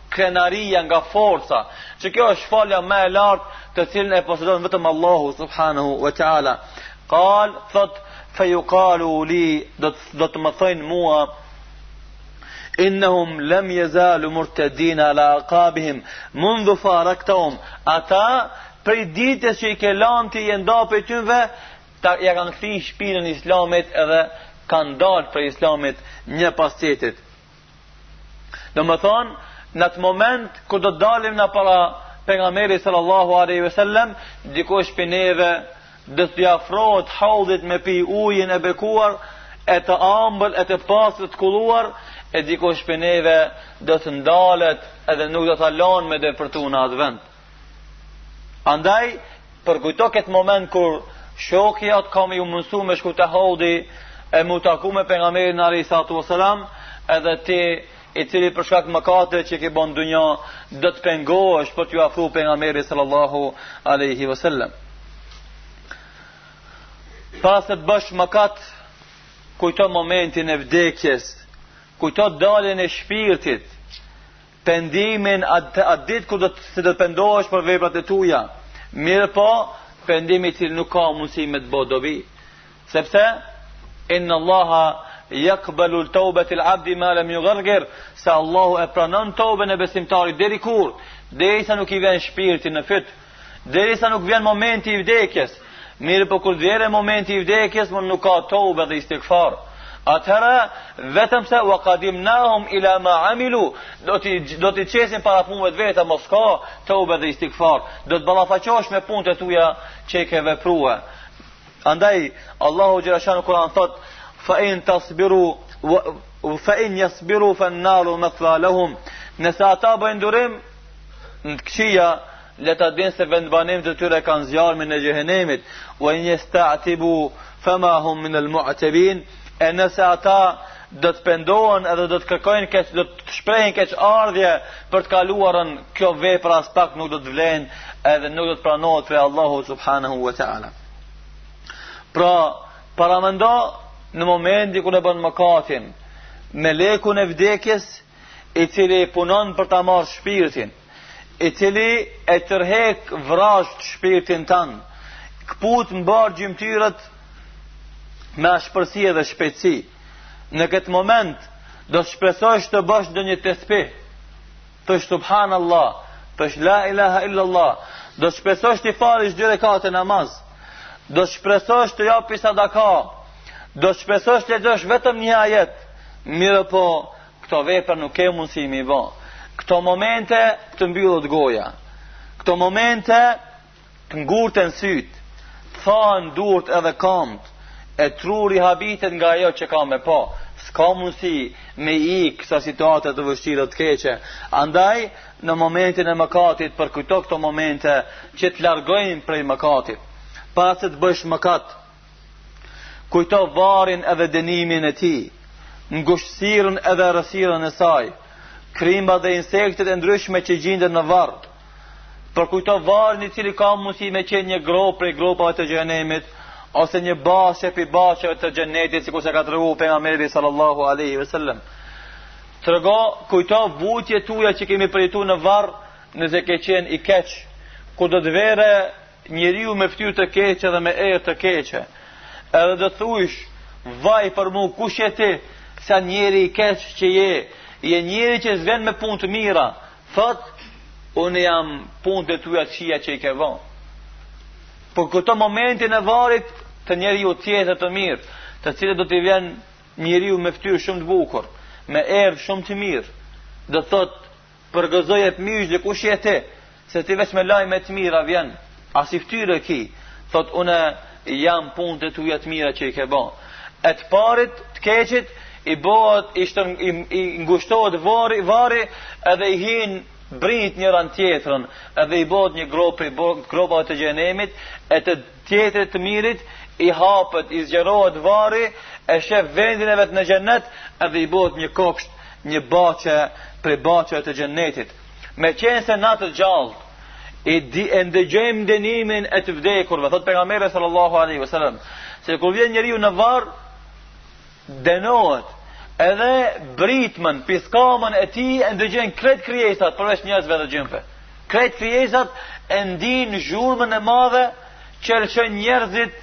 A: krenaria, nga forca, që kjo është falja më e lartë të cilën e posedon vetëm Allahu subhanahu wa ta'ala. Kal, thot, fe jukalu li, do të, do të më thojnë mua, innehum lem jezalu murtedina ala akabihim, mundhu faraktehum, ata prej ditës që i ke lanë ti je nda prej tynve, ata ja kanë kthy shpinën islamit edhe kanë dalë prej islamit një pas tjetrit. Domethënë, në atë moment kur do të dalim na para pejgamberit sallallahu aleyhi ve sellem, dikush prej neve do t'i afrohet haudit me pi ujin e bekuar, e të ambël, e të pastër të kulluar, e dikush prej neve do të ndalet edhe nuk do ta lon me depërtu në atë vend. Andaj, përkujto këtë moment kur shokit tat ka m'ju mundsu me shku te haudi e m'u taku me pejgamberin alejhi salatu ve selam edhe ti i cili për shkak mëkateve që i ki bo n'dunja do të pengohesh për t'ju afru pejgamberit sallallahu alejhi ve selam para se të bësh mëkat kujto momentin e vdekjes kujto daljen e shpirtit pendimin atë ditë kur do të se do të pendohesh për veprat e tua. Mirëpo, pendim i cili nuk ka mundësi me të bo dobi. Sepse inna Allaha yaqbalu tawbat al-abd ma lam yughargir, se Allahu e pranon tobën e besimtarit deri kur, derisa nuk i vjen shpirti në fyt. Derisa nuk vjen momenti i vdekjes, mirëpo kur dhere momenti i vdekjes, më nuk ka tobe dhe istigfar. Atëherë, vetëm se ua kadimnahum ila ma amilu, do t'i, do t'i qesin para punëve të veta, mo s'ka tobe dhe istigfar. Do të ballafaqosh me punët e tuja që i ke veprue. Andaj Allahu xhel-le shanuhu n'Kur'an thot fa in tasbiru wa fa in yasbiru fa an-naru matwa lahum. Nëse ata bëjnë durim në këqija le ta dinë se vendbanim të tyre kanë zjarrmin e xhehenemit wa in yasta'tibu fama hum min al-mu'tabin. E nëse ata do të pendohen edhe do të kërkojnë keq, do të shprehin keqardhje për të kaluarën, kjo vepër aspak nuk do të vlen, edhe nuk do të pranohet prej Allahu subhanahu wa taala. Pra, paramendo në momentin kur e bën mëkatin, melekun e vdekjes, i cili punon për ta marrë shpirtin, i cili e tërhek vrazhdë shpirtin tand, këput mbarë gjymtyrët me ashpërsi edhe shpejtësi. Në këtë moment, do të shpresosh të bësh ndonjë tesbih, Të thush subhanallah, të thush la ilaha illa allah, do të shpresosh t'i falish dy rekate namaz. Do të shpresosh të japish sadaka. Do të shpresosh të lexosh vetëm një ajet. Mirëpo, këto vepra nuk ke mundësi me i bo. Këto momente të mbyllot goja. Këto momente Të ngurten sytë, të thahen durt edhe kambët, e truri habitet nga ajo që ka me pa. S'ka mundësi me ik ksaj situate të vështirë, të keqe. Andaj, në momentin e mëkatit, përkujto këto momente, që të largojnë prej mëkatit. Para se të bësh mëkat, Kujto varrin edhe dënimin e tij, ngushtësirën edhe errësirën e saj, krimbat dhe insektet e ndryshme që gjinden në varr, përkujto varrin i cili ka mundësi me qenë një gropë prej gropave të xhehenemit, ose një bahçe prej bahçeve të xhenetit, sikurse ka tregu pejgamberi sallallahu aleyhi ve sellem. Trego, kujto vujtjet tuja që ke me i përjetu në varr, nëse ke qenë i keq, kur do të vere njeriu me fytyrë të keqe dhe me erë të keqe. Edhe do thujsh, vaj për mu, kush je ti, sa njeri i keq që je, je njeri që s'vjen me punë të mira, thot, unë jam punët e tuja t'kqija që i ke bo. Përkujto momentin e varrit, të njeriut tjetër të mirë, të cilit do t'i vjen njeriu me fytyrë shumë të bukur, me erë shumë të mirë, do thot, Përgëzoj e të myzhde, kush je ti, se ti veç me lajme të mira vjen, asi ftyre ki, thot une jam punt e tuja të mira që i ke bo. E të parit, të keqit, i bohet, i, shtën, i, i ngushtohet varri, varri, edhe i hin brinjt njëra n'tjetrën, edhe i bohet një gropë prej gropave të xhehenemit, e të tjetrit të mirit, i hapet, i zgjerohet varri, e shef vendin e vet në xhennet, edhe i bëhet një kopsht, një bahçe, prej bahçe të xhennetit. Meqenëse na të gjallët, e, di, e ndëgjojmë dënimin e të vdekurve, thotë Pejgamberi sallallahu alejhi ve sel-lem, se kur vjen njeriu në varr, Dënohet edhe britmën, piskamën e tij e ndëgjojnë krejt krijesat përveç njerëzve dhe xhinve. Krejt krijesat e ndinë zhurmën e madhe që e lëshojnë njerëzit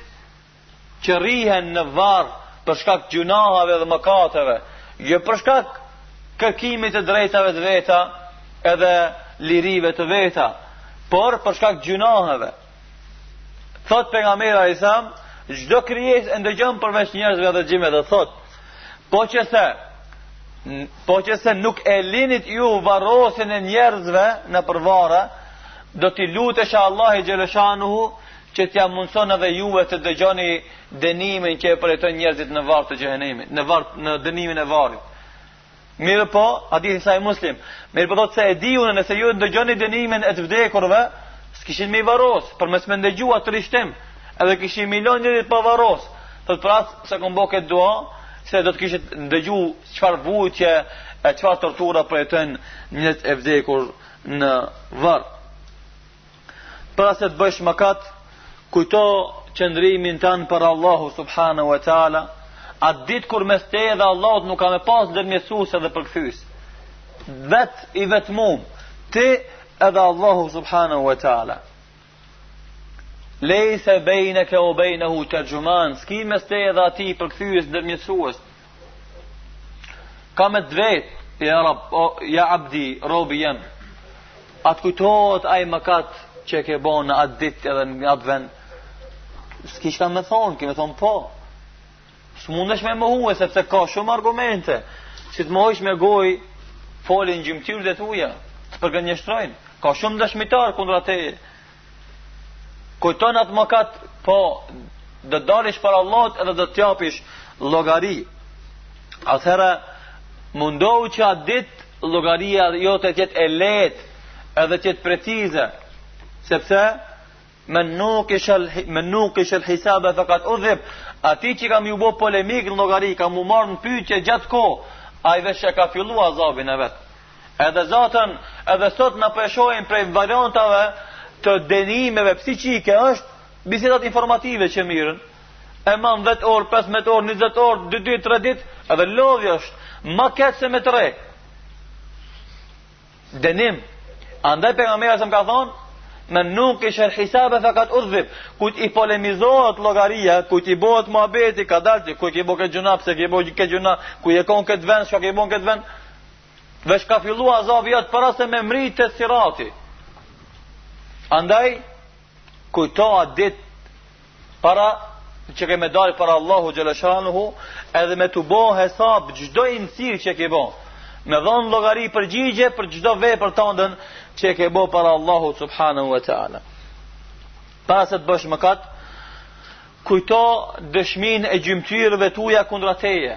A: që rrihen në varr për shkak gjynaheve dhe mëkateve, jo për shkak kërkimit të drejtave të veta edhe lirive të veta, por për shkak gjynaheve. Thotë Pejgamberi alejhi selam, çdo krijesë e ndëgjon përveç njerëzve dhe xhinve dhe thotë, po që se, po që se nuk e linit ju varrosjen e njerëzve nëpër varre, do t'i lutesha Allahut xhele shanuhu që t'ja mundëson edhe juve të dëgjoni dënimin që e përjetojnë njerëzit në varr të xhehenemit, në, varr, në dënimin e varrit. Mirëpo, hadithi Sahih Muslim. Mirëpo thotë se e di unë nëse ju e ndëgjoni dënimin e të vdekurve, s'kishin me i varros, për mos me ndëgjua trishtim, edhe kishin me i lonë njerëzit pa varros. Thotë pra s'e kom bo këtë dua, se do të kishit ndëgju çfarë vujtje e çfarë tortura përjetojnë njerëzit e vdekur në varr. Para se të bësh mëkat, kujto qëndrimin tënd para Allahut subhanahu wa taala, atë ditë kur mes te dhe Allahut nuk ka me pas ndërmjetësues dhe përkthyes. Vetë i vetmum, ti edhe Allahu subhanahu wa taala. Lejse bejneke ve bejnehu terxhuman, s'ki mes te edhe atij përkthyes ndërmjetësues, Ka me t'vet, ja, rab, o, ja abdi, robi jem, a t'kujtohet ai mëkat që ke bo në atë ditë edhe në atë vend, s'ki çka me thonë, ki me thonë po, s'mundesh me mohue, sepse ka shumë argumente, si të mohojsh me gojë, folin gjymtyrët e tuja, të përgënjeshtrojnë, ka shumë dëshmitarë kundra te, Kujton atë mëkat, po do të dalish para Allahut edhe do të japish llogari. Atëherë mundohu që atë ditë llogaria jote të jetë e lehtë, edhe të jetë precize, sepse men nukishel men nukishel hisabe fekad udhdhib atij që ka me ju bo polemikë në llogari ka m'u marrë në pyetje gjatë kohë ai veç e ka filluar azabin e vet Edhe zaten, edhe sot na po e shohim prej variantave të denimeve psikike është bisedat informative që mirren. E man 10 orë, 15 orë, 20 orë, 2 ditë, 3 ditë, edhe lodhje është, ma keq se me të rreh. Denim, andaj Pejgamberi selam ka thonë, men nukishel hisabe fekad udhib, kujt i polemizohet llogaria, kujt i bohet muhabeti, kadal ti, ku ti bo këtë gjynah, pse këtë gjynah, ku ti je konë këtë vend, çka ke ti bo këtë vend, Veç ka fillu azabi jot para se me mri te sirati. Andaj, kujto atë dit para që ke me dalë para Allahu xheleshanuhu edhe me t'u bo hesab çdo imtësirë që ke bo. Me dhonë llogari, përgjigje për çdo vepër tanden që ke bo para Allahu Subhanahu wa ta'ala. Para se të bësh mëkat, kujto dëshmin e gjymtyrëve tuja kundra teje.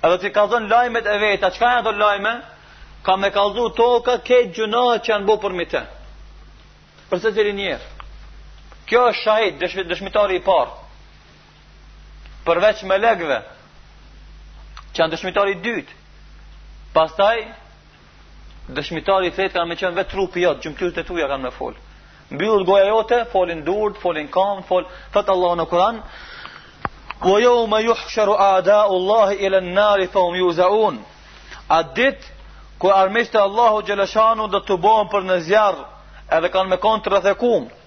A: Edhe t'i kallzon lajmet e veta, çka janë ato lajme? Ka me kallzu toka krejt gjynahet që janë bo përmi të. Për secili njeri. Kjo është shahit, dësh, dëshmitari i parë. Përveç melekve, që janë dëshmitari i dytë. Pastaj, Dëshmitari i tretë kanë me qenë vetë trupi jot, gjymtyrët e tuja kanë me fol. Mbyllet goja jote, folin durt, folin kambt, fol. Thot Allahu në Kur'an. Wa yawma yuhsharu a'da'u Allahi ila an-nar fa hum yuzaun. A dit kur armiqtë e Allahu xheleshanuhu do të tubohen për në zjarr, edhe kanë me kon të rrethekum,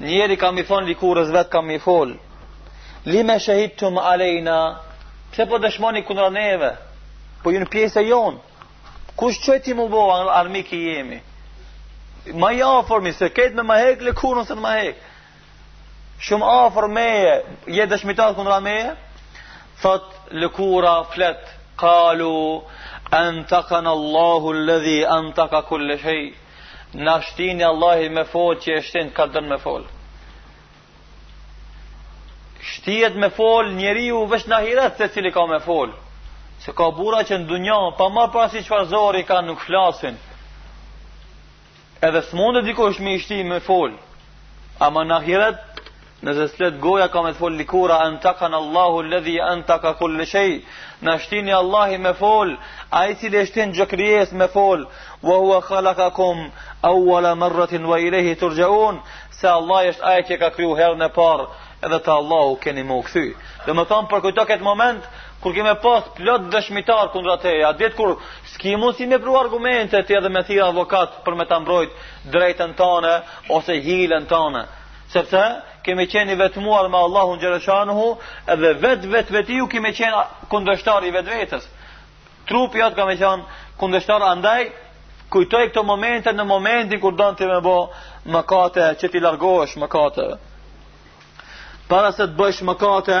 A: Njeri ka me i thonë likurës vet ka me i folë. Lime shehidtum alejna, pse po dëshmoni kundra neve, po ju jeni pjesë e jonë. Kush çoi ti m'u bo, armik i jemi. Ma i afërmi, se këtë me ma hekë, likurën s'un ma hekë. Shumë afër meje, je dëshmitar kundra meje, thot lëkura flet, kalu, antakana Allahu ledhi antaka kulle shej. Na shtini Allahi me fol që e shtin ka don me fol. Shtihet me fol njeriu veç në ahiret secili ka me fol. Se ka burra që në dunja, pa marrë parasysh çfarë zori kanë nuk flasin. Edhe s'mundet dikush me i shti me fol. Ama në ahiret Nëse s'flet goja ka me të fol likura Antakana Allahu ledhi antaka kulle shej Na shtini Allahi me fol Ai i cili e shtin çdo krijesë me fol Wa hua khalakakum Awala merratin wa ilejhi turxhaun Se Allahi është ai që ka kriju herën e parë Edhe te Allahu keni m'u kthy Domethanë përkujto këtë moment Kur ki me pas plot dëshmitar kundra teje A ditë kur s'ki mund si me pru argumente Ti edhe me thirr avokat për me ta mbrojt Drejtën tane ose hilen tane Sepse kemi qenë i vetmuar me Allahun xhelleshanuhu edhe vetë vetvetiu kemi qenë kundërshtar i vetvetes. Trupi jot ka me qenë kundërshtar, andaj kujtoji këto momente në momentin kur don ti me bo mëkate që t'i largohesh mëkatit. Para se të bësh mëkate,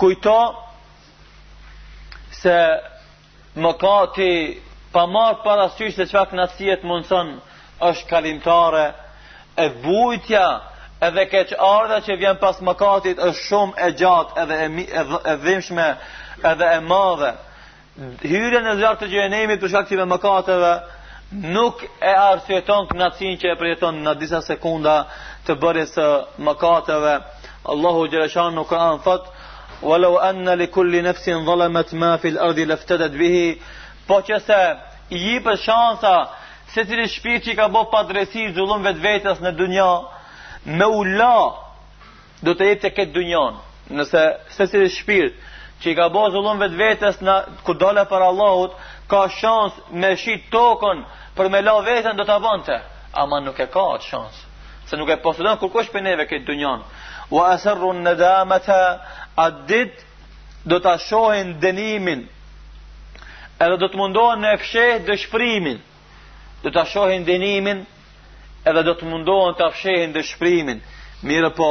A: kujto se Mëkati, pa marrë parasysh se çfarë knaqësie t'mundëson, është kalimtare, e vujtja edhe keqardhja që vjen pas mëkatit është shumë e gjatë edhe e, e, e dhimshme edhe e madhe. Hyrja në zjarr të xhehenemit për shkak të disa mëkateve, nuk e arsyeton knaqësinë që e përjeton në disa sekunda të bërjes së mëkateve. Allahu xhelleshanuhu në Kur'an thotë, Walau anna li kulli nafsin zalamat ma fi al-ardi laftadat bihi po që se i jepet shansa secilit shpirt që i ka bo padrejtësi zullum vetvetes në dunja me u la do ta jepte këtë dunjan nëse secili shpirt që i ka bo zullum vetvetes në, kur del para Allahut ka shans me shit tokën për me la veten do ta bënte ama nuk e ka atë shans se nuk e posedon kurkush prej neve këtë dunjan wa aserru nedamete atë ditë do ta shohin denimin edhe do të mundohen me e fsheh dëshprimin do ta shohin denimin edhe do të mundohen ta fshehin dëshprimin mirëpo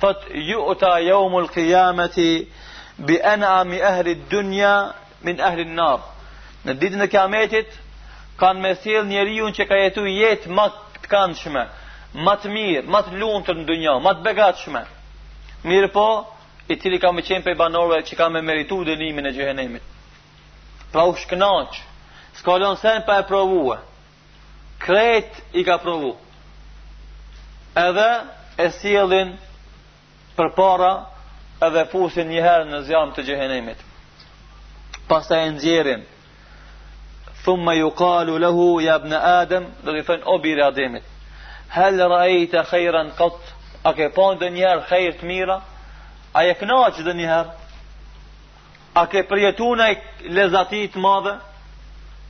A: Thotë ju'ta jaumal qiyamati bi an'ami ahli dunya min ahli an-nar. Në ditën e Kiametit kanë me sjell njeriun që ka jetu jetë ma të kandshme, ma të mirë, ma të lumtur në dunja, ma të begatshme. Mirëpo, i cili ka me qenë prej banorëve që ka me meritu dënimin e xhehenemit. Pra osht kënaq, s'ka lon sen pa e provu. Krejt i ka provu. Edhe e sjellin përpara edhe e fusin njëherë në zjarm të xhehenemit. Pastaj e nxjerin, thumme jukalu lehu jabne Adem, do t'i thojn o biri i Ademit, hel ra'ejte khejran kat, a ke pa ndonjëherë hajr të mira, a je knaq ndonjëherë, A ke përjetu naj lezet të madhe?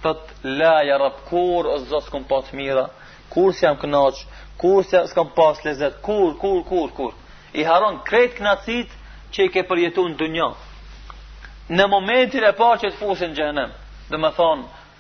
A: Thotë, la ja Rabb, kurr o Zot s'kom pa t'mira, kurr s'jam knaq, kurr s'kom pas lezet, kurr, kurr, kurr, kurr. I harron krejt knaqësitë që i ka përjetu në dunja. Në momentin e parë që të fusin n'xhehenem, domethonë,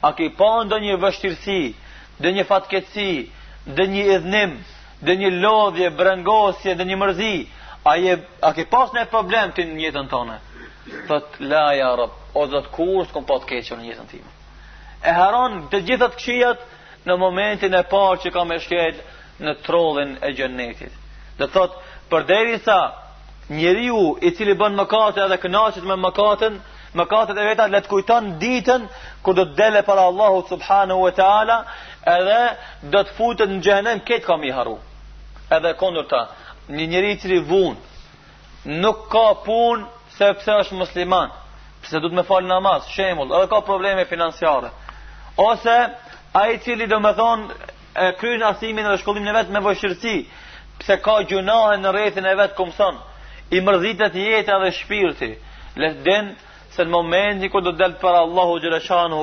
A: A ke pa ndonjë vështirësi, ndonjë fatkeqësi, ndonjë idhnim, ndonjë lodhje, brengosje, ndonjë mërzi? A, je, a ke pas naj problem ti në jetën tëne? Thotë, la ja Rab, o Zot kurrë s'kom pa të keqë në jetën time. I harron të gjitha të këqijat në momentin e parë që ka me shkel në trollin e xhenetit. Do të thotë, përderisa Njeriu i cili bën mëkate edhe kënaqet me mëkatin, mëkatet e veta le të kujton ditën kur do të dele para Allahu subhanahu wa taala, edhe do të futet në xhenem krejt ka me i harru. Edhe kundërta, një njeri i cili vun nuk ka punë sepse është musliman, pse don me fal namaz, shembull, edhe ka probleme financiare. Ose ai i cili domethënë e kryen arsimin dhe shkollimin e vet me vështirësi, pse ka gjynahe në rrethin e vet ku mëson, i mërzitet jeta dhe shpirti. Le të din se në momentin kur do të dalë para Allahu xhaleshanu,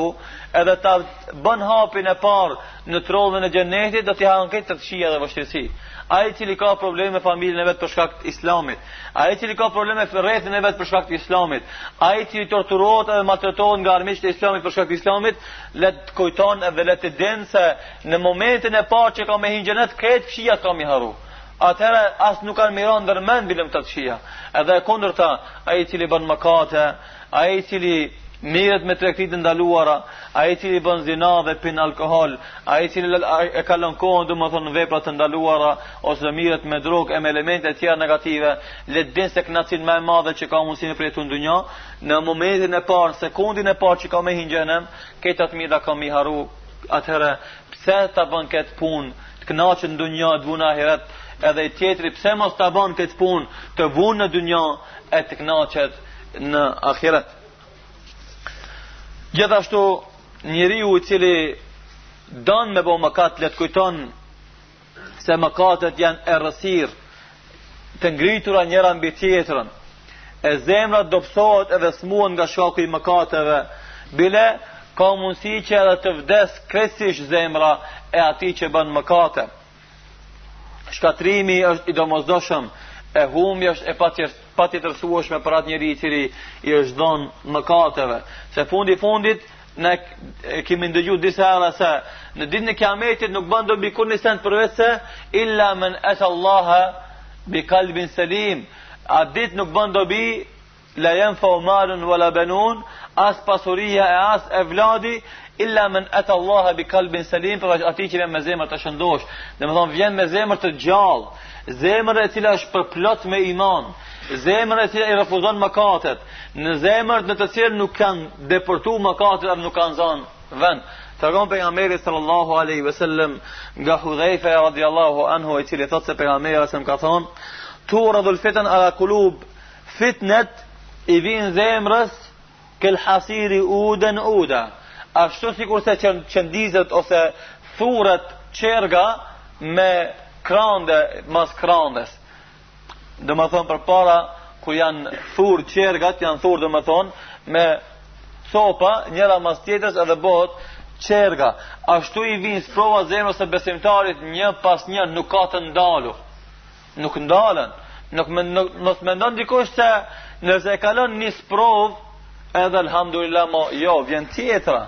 A: edhe ta bën hapin e parë në trollin e xhenetit, do t'i hanë krejt të këqija dhe vështirësi. Ai i cili ka probleme me familjen e vet për shkak të Islamit, ai i cili ka probleme me rrethin e vet për shkak të Islamit, ai i cili torturohet dhe maltretohet nga armiqtë e Islamit për shkak të Islamit, Le të kujton dhe le të din se në momentin e parë që ka me hi n'xhenet, krejt të këqijat ka me i harru. Atëherë as nuk kanë me i ra ndër mend bile ato të këqija. Edhe e kundërta, ai i cili bën mëkate, ai i cili mirret me tregti të ndaluara, ai i cili bën zina dhe pin alkohol, ai i cili e kalon kohën domethënë vepra të ndaluara, ose mirret me drogë e me elemente tjera negative, le të din se kënaqësinë ma të madhe që ka mundësi me përjetu në dynja, në momentin e parë, sekundin e parë që ka me hi n'xhehenem, krejt ato të mira ka me i harru, atëherë, pse ta bën këtë punë, të knaqet në dynja, të vun në ahiret, edhe tjetri, pse mos ta bën këtë punë, të vun në dynja, e të knaqet në ahiret. Gjithashtu, njeriu i cili don me bo mëkat, le të kujton, se mëkatet janë errësirë të ngritura njëra mbi tjetrën, e zemra dobësohet edhe smuhet nga shkaku i mëkateve, bile ka mundësi që edhe të vdes krejtësisht zemra e atij që bën mëkate. Shkatërrimi është i domozdoshëm, e humbja është e patjetërsueshme për atë njeri i cili i është dhonë mëkateve. Se fundi i fundit E kemi ndëgju disa herë se në ditën e kiametit nuk bën dobi kurrnji send përveç se illa men etë Allahe bi kalbin selim atë ditë nuk bën dobi la jenfeu malun ve la benun as pasuria e as evladi illa men etë Allahe bi kalbin selim përveç atij që vjen me zemër të shëndoshë domethënë vjen me zemër të gjallë zemër e cila është përplot me iman Zemra e cila i refuzon mëkatet, në zemër në të cilën nuk kanë depërtuar mëkatet apo nuk kanë zënë vend. Tregon pejgamberi sallallahu alaihi wasallam nga Hudhejfe radhiyallahu anhu i cili thotë se pejgamberi sallam ka thonë, "Turadul fiten alel kulub fitnet i vijnë zemrës kel hasiri uden uden." Ashtu sikurse qëndiset ose thuret qerga me krande mas krandes. domethënë përpara kur janë thurë qergat, janë thurë domethënë me copa njëra mas tjetrës edhe bohet qerga. Ashtu i vijnë sprovat zemrës së besimtarit një pas një nuk ka të ndalur. Nuk ndalen. Nuk, me, nuk, mos mendon dikush se nëse e kalon një sprovë edhe alhamdulillah mo, jo, vjen tjetra.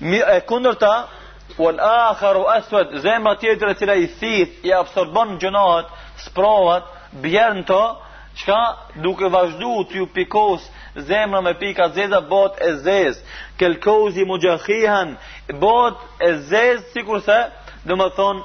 A: E kundërta, vel aharu esved, zemra tjetër e cila i thith, i absorbon gjynahet, sprovat, bjen n'to, çka duke vazhdu t'iu pikos zemra me pika zeza, bohet e zezë, kel kuzi muxhehhijen, bohet e zezë, sikurse, domethënë,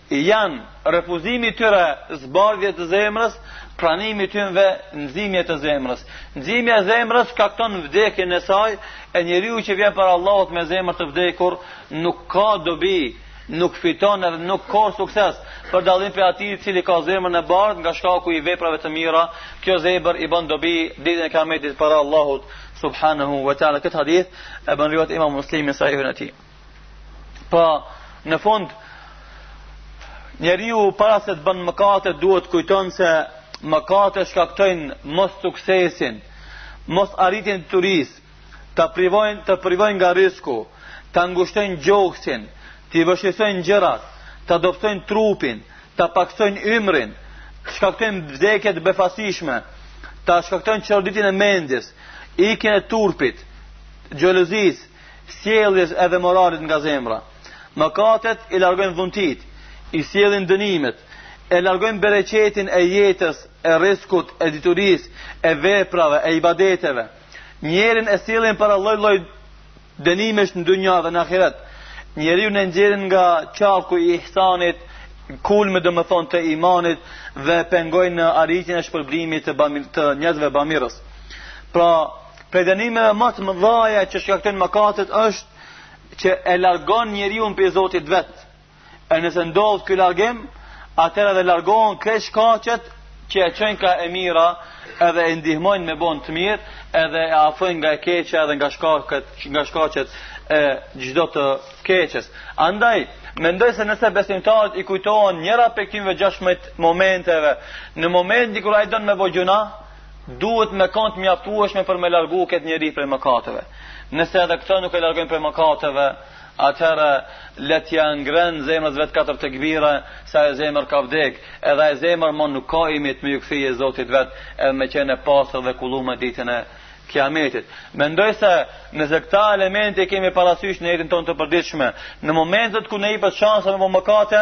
A: Janë, refuzimi i tyre, zbardhje të zemrës, pranimi i tynve, nxirje të zemrës. Nxirja e zemrës shkakton vdekjen e saj, e njeriu që vjen para Allahut me zemër të vdekur, nuk ka dobi, nuk fiton edhe nuk ka sukses për dallim prej atij i cili ka zemrën e bardhë nga shkaku i veprave të mira kjo zemër i bën dobi ditën e kiametit para Allahut subhanahu wa taala këtë hadith e bën rivajet imam Muslimi n'Sahihun e tij Po, në fund, njeriu para se të bën mëkate, duhet t'kujton se mëkatet shkaktojnë mossuksesin, mosarritjen e diturisë, të privojnë, të privojnë nga rrisku, ta ngushtojnë gjoksin, t'i vështirësojnë gjërat, ta dobësojnë trupin, ta pakësojnë ymrin, shkaktojnë vdekje të befasishme, të shkaktojnë çoroditjen e mendjes, ikjen e turpit, xhelozisë, sjelljes edhe moralit nga zemra. Mëkatet i largojnë dhuntitë, i sjellin dënimet, e largojnë bereqetin e jetës, e rriskut, e diturisë, e veprave, e ibadeteve. Njeriun e sjellin para lloj-lloj dënimesh në dynja dhe në ahiret. Njeriun e nxjerrin nga qarku i ihsanit, kulmit domethënë të imanit dhe pengojnë në arritjen e shpërblimit të, të njerëzve bamirës. Pra, Prej dënimeve ma të mëdhaja që shkaktojnë mëkatet është që e largon njeriu prej Zotit vet. E nëse ndodh ky largim, atëherë dhe largohen krejt shkaqet që e çojnë ka e mira, edhe e ndihmojnë me bon të mirë, edhe e afrojnë nga e keqja edhe nga shkaqet, nga shkaqet e çdo të keqes. Andaj Mendoj se nëse besimtarit i kujtohen njëra prej këtyre 16 momenteve, në momentin kur ai don me bo gjynah, duhet me kon të mjaftueshme për me largu këtë njeri prej mëkateve. Nëse edhe këto nuk e largojnë prej mëkateve, atëherë le t'ia ngre zemrës vetë katër tekbira, se ajo zemër ka vdek, edhe ajo zemër mo nuk ka ymyt me iu kthy Zotit vetë, edhe me qenë e pastër dhe e kullume ditën e kiametit. Mendoj se nëse këta elemente i kemi parasysh në jetën tonë të përditshme, në momentet kur na jepet shansa me bo mëkate,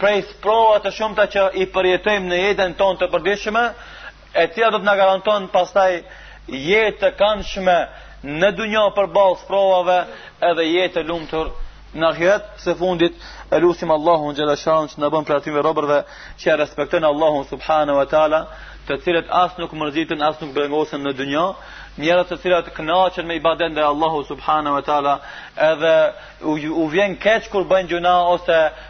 A: Prej sprova të shumta që i përjetojmë në jetën tonë të përditshme, e cila do të na garanton pastaj jetë të këndshme në dynja përballë sprovave edhe jetë të lumtur në ahiret së fundit e lusim Allahun xhele shanuhu që të na bon prej atyre robërve që e respektojnë Allahun subhanahu wa taala të cilët as nuk mërziten as nuk brengosen në dynja njerëz të cilat kënaqen me ibadet ndaj Allahut subhanahu wa taala edhe u, u vjen keq kur bëjnë gjynah ose